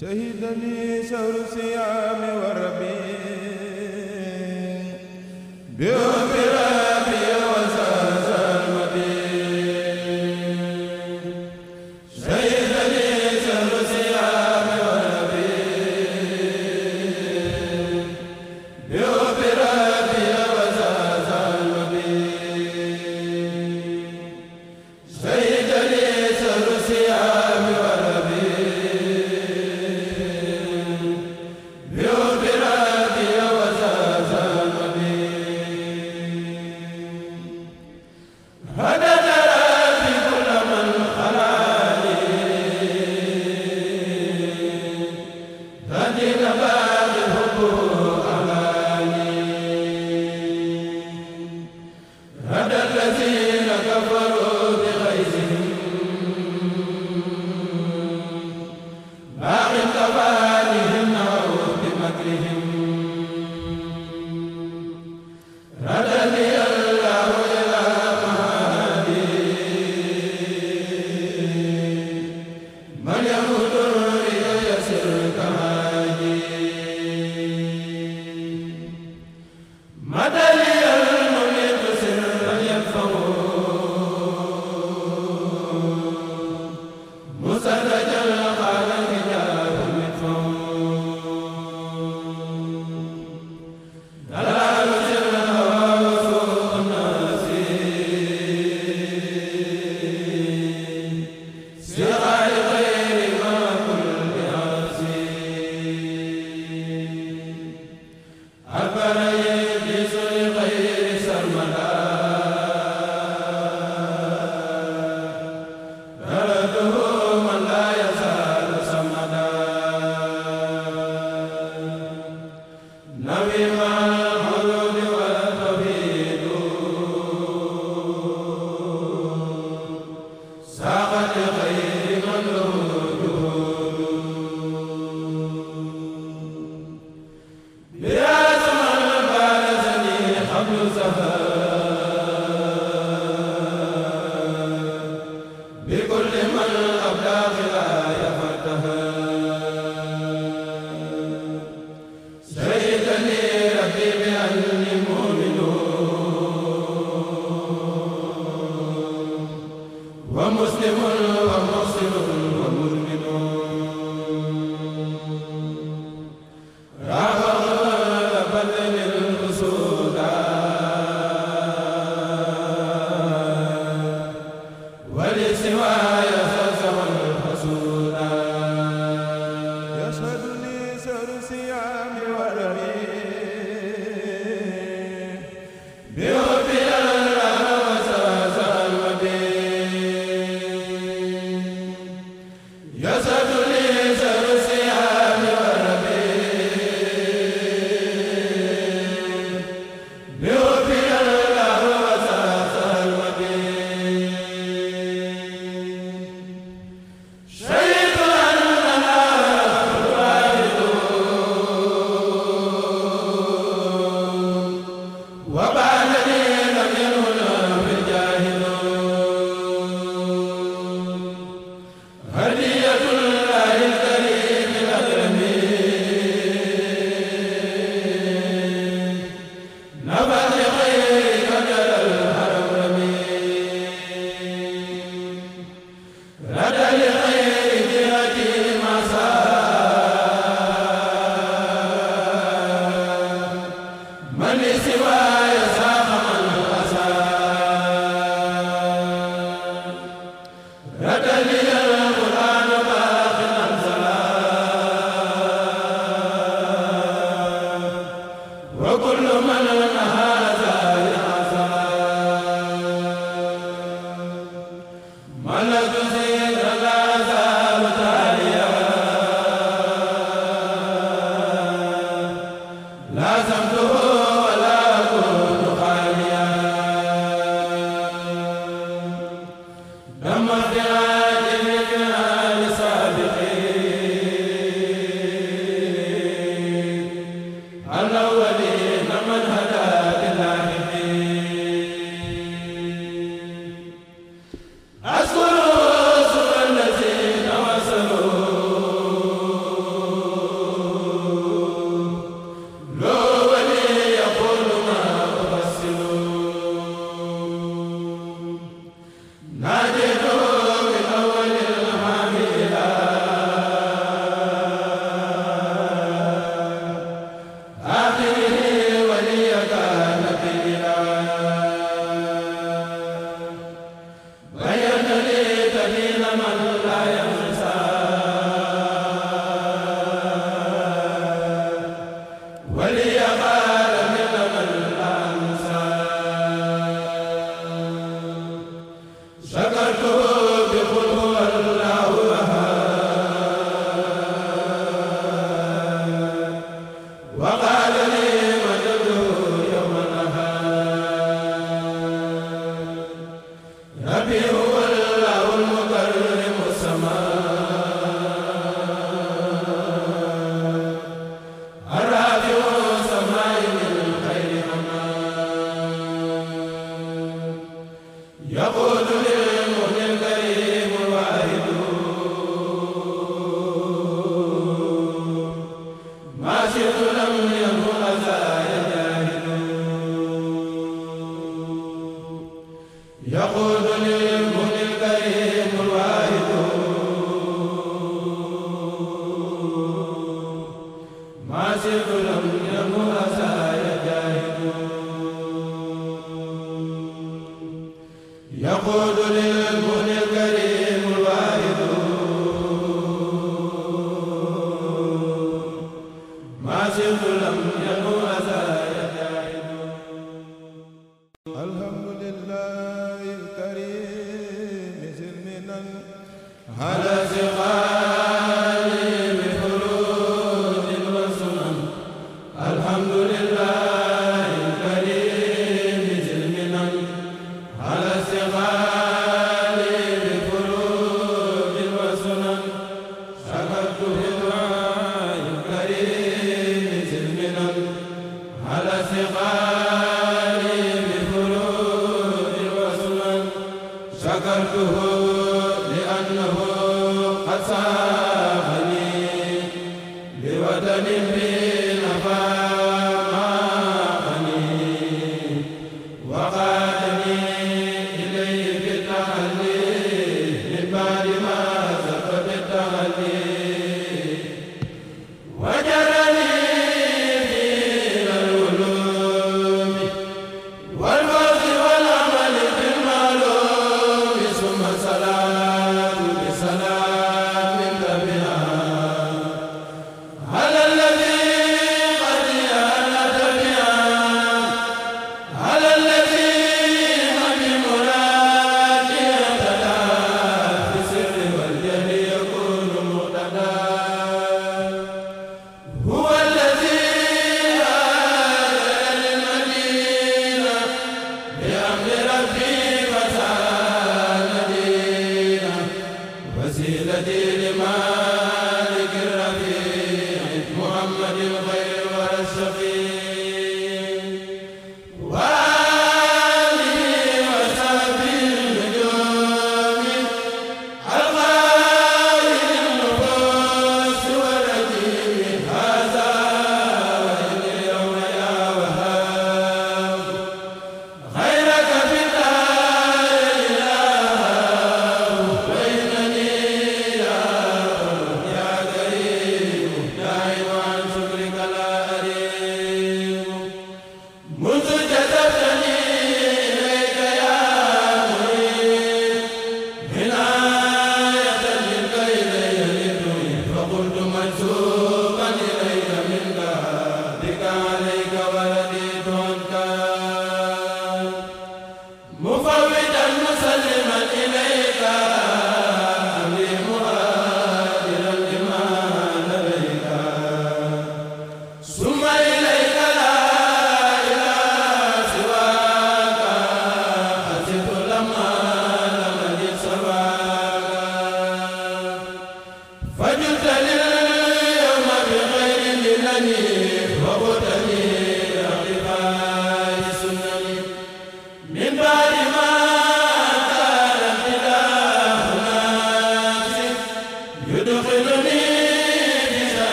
شهد لي شهر الصيام والربيع بحب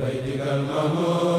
baytikal mahmuud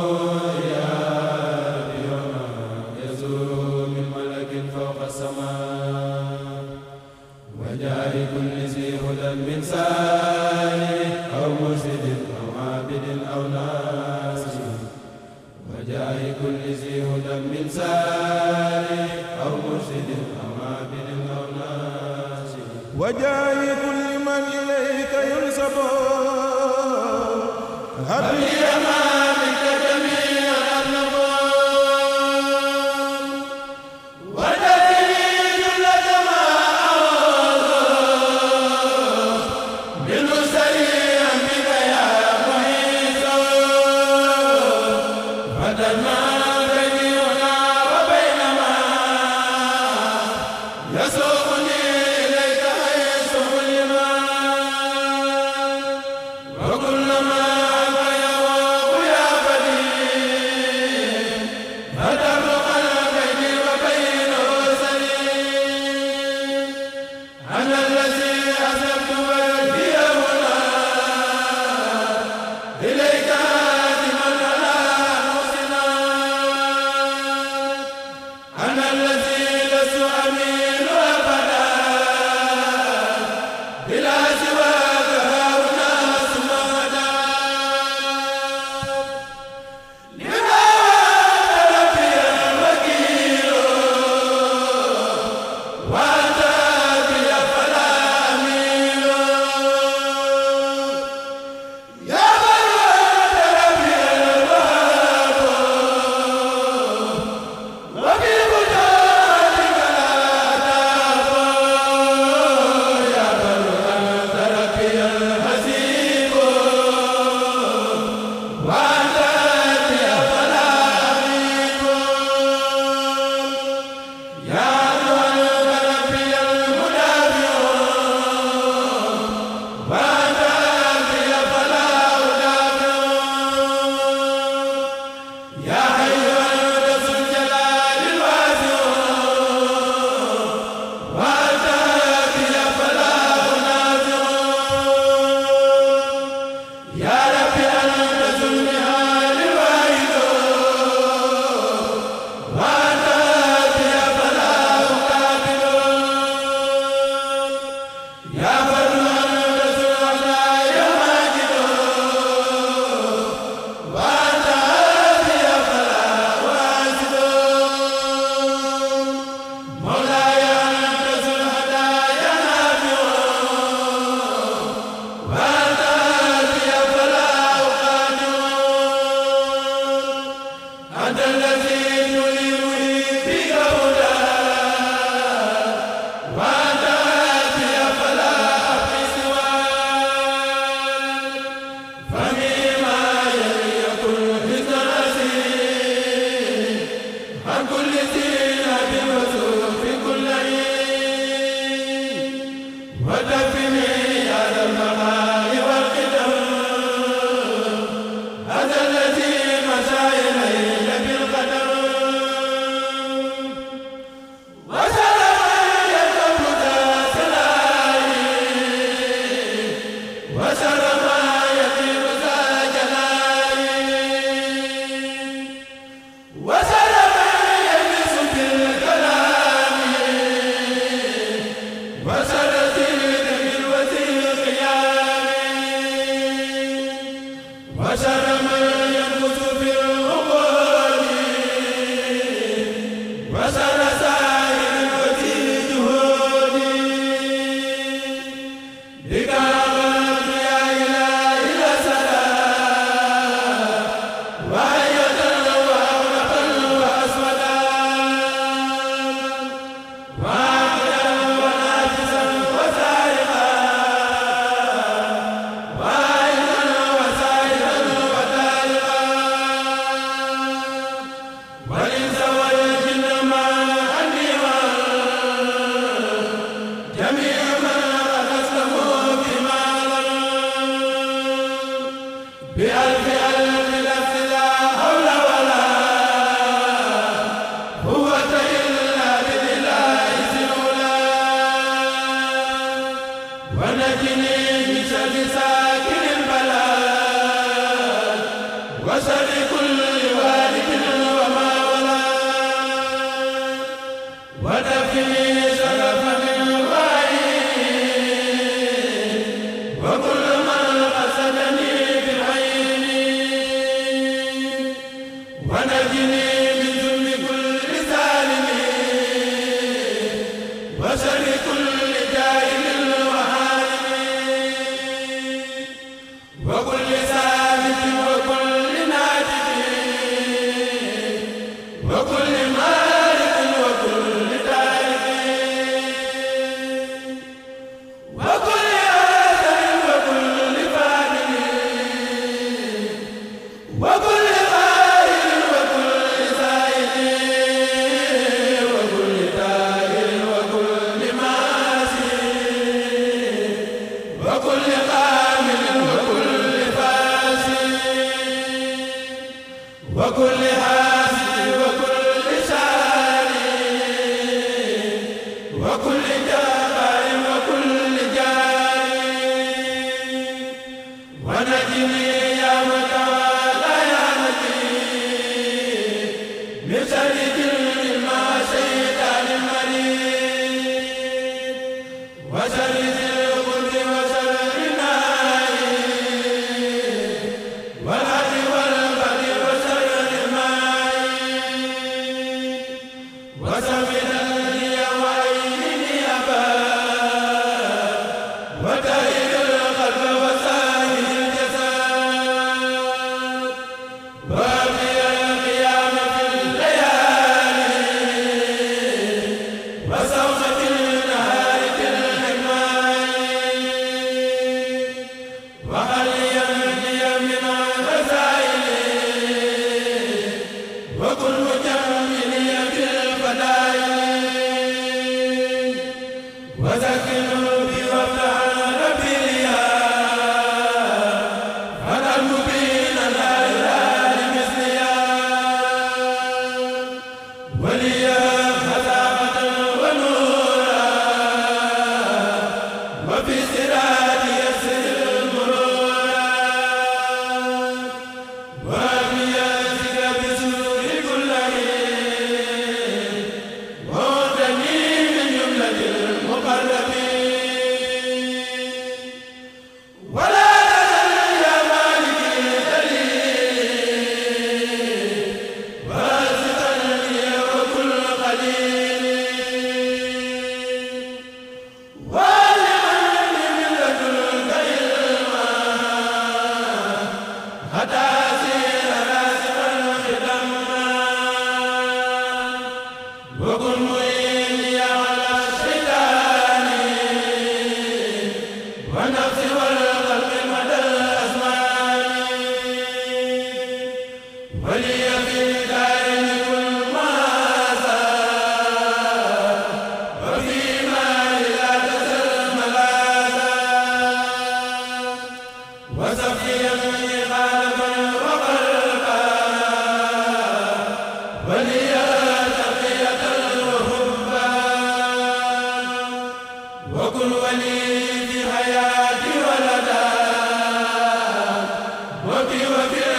Fatima, Fatima.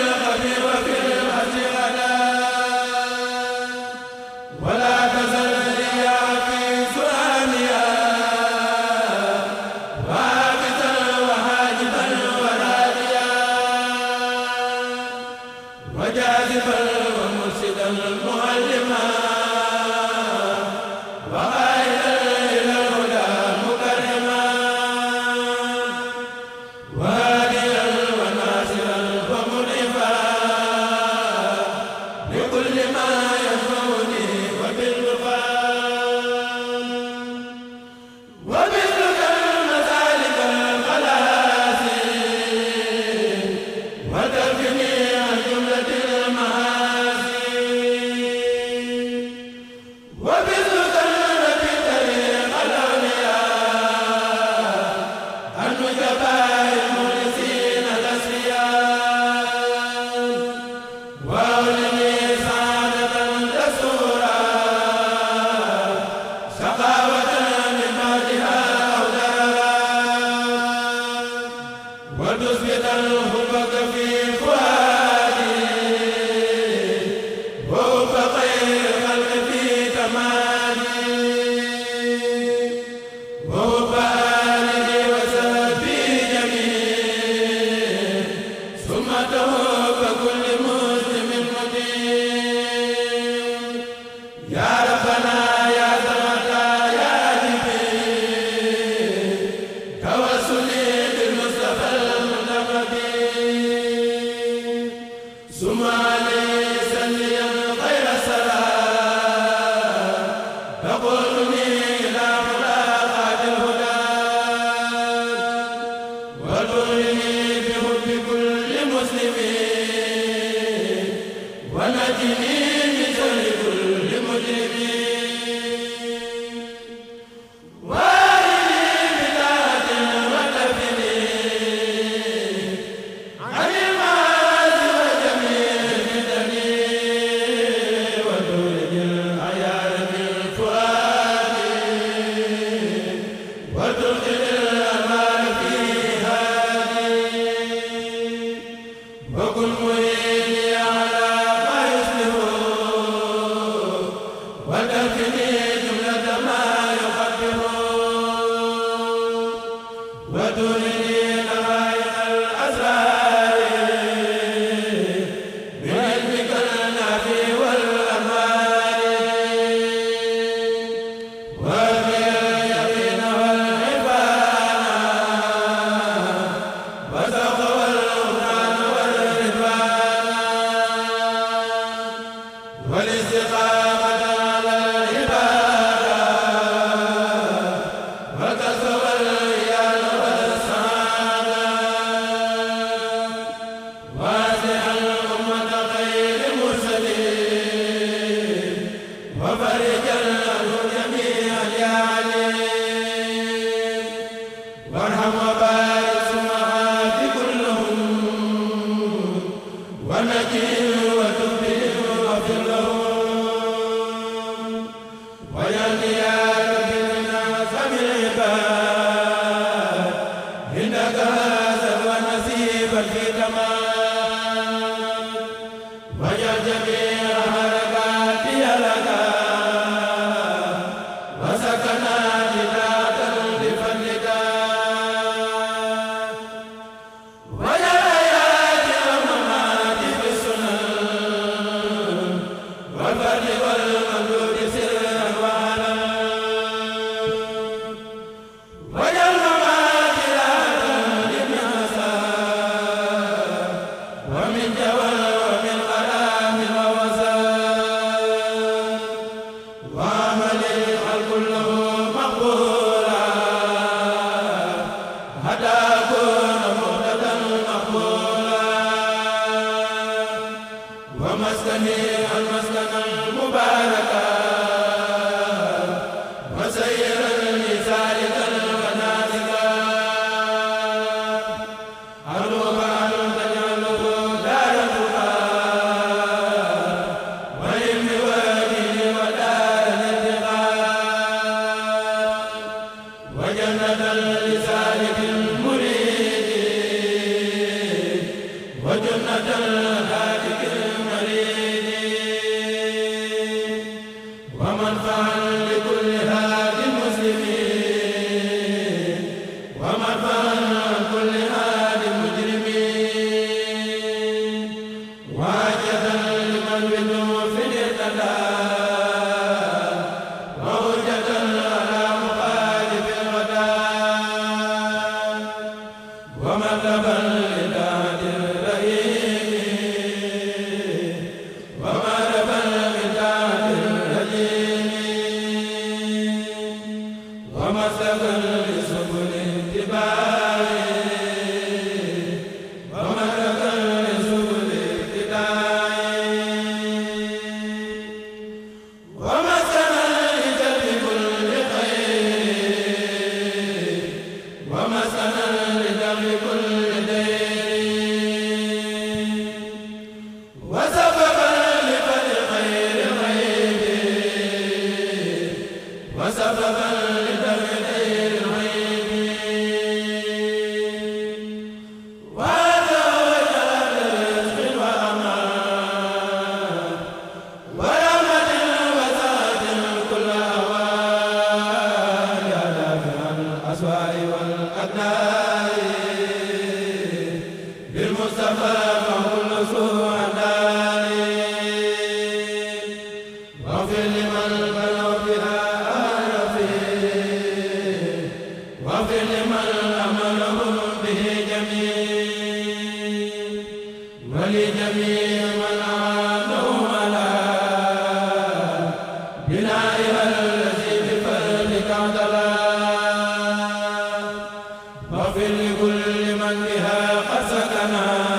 suma ونكير fil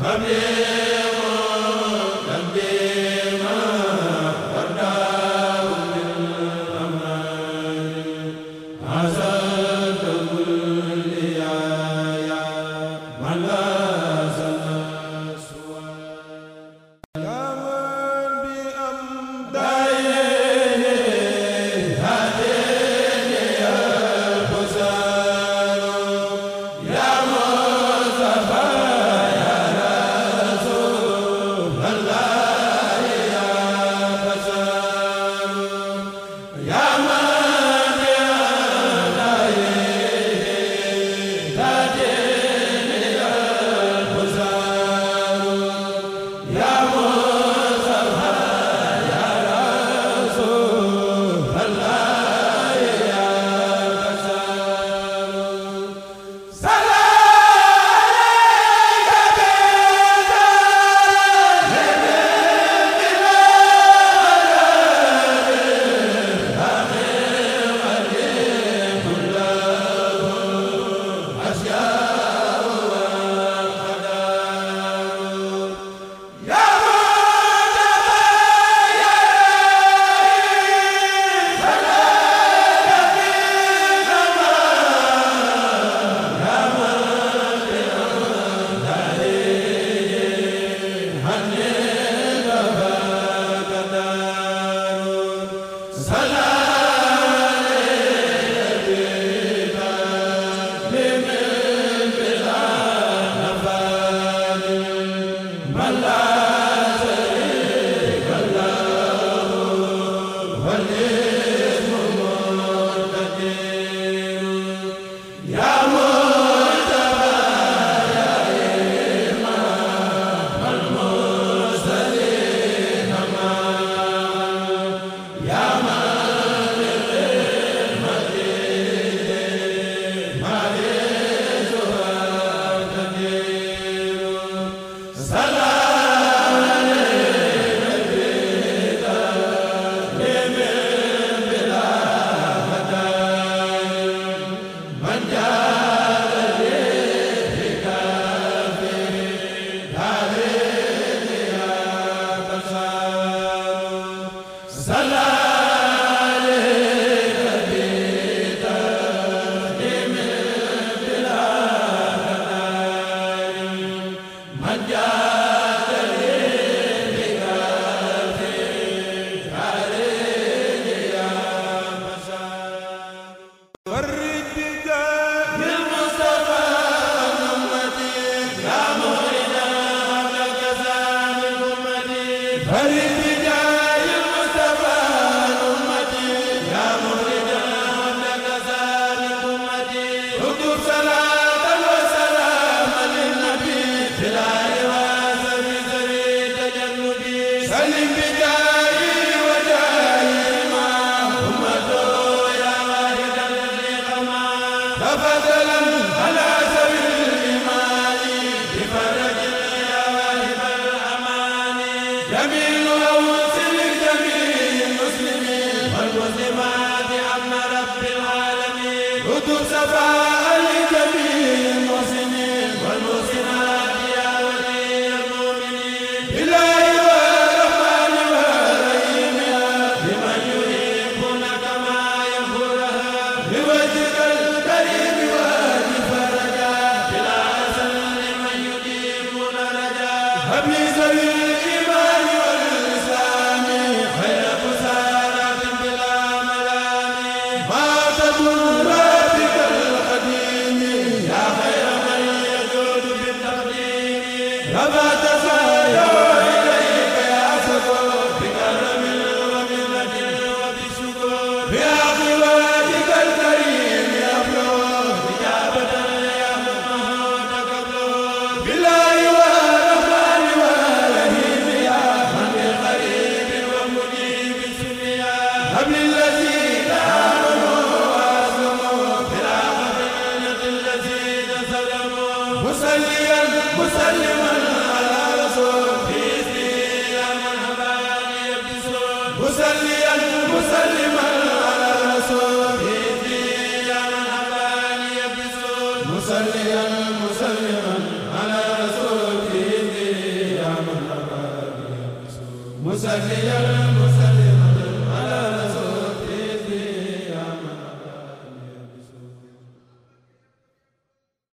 Amen.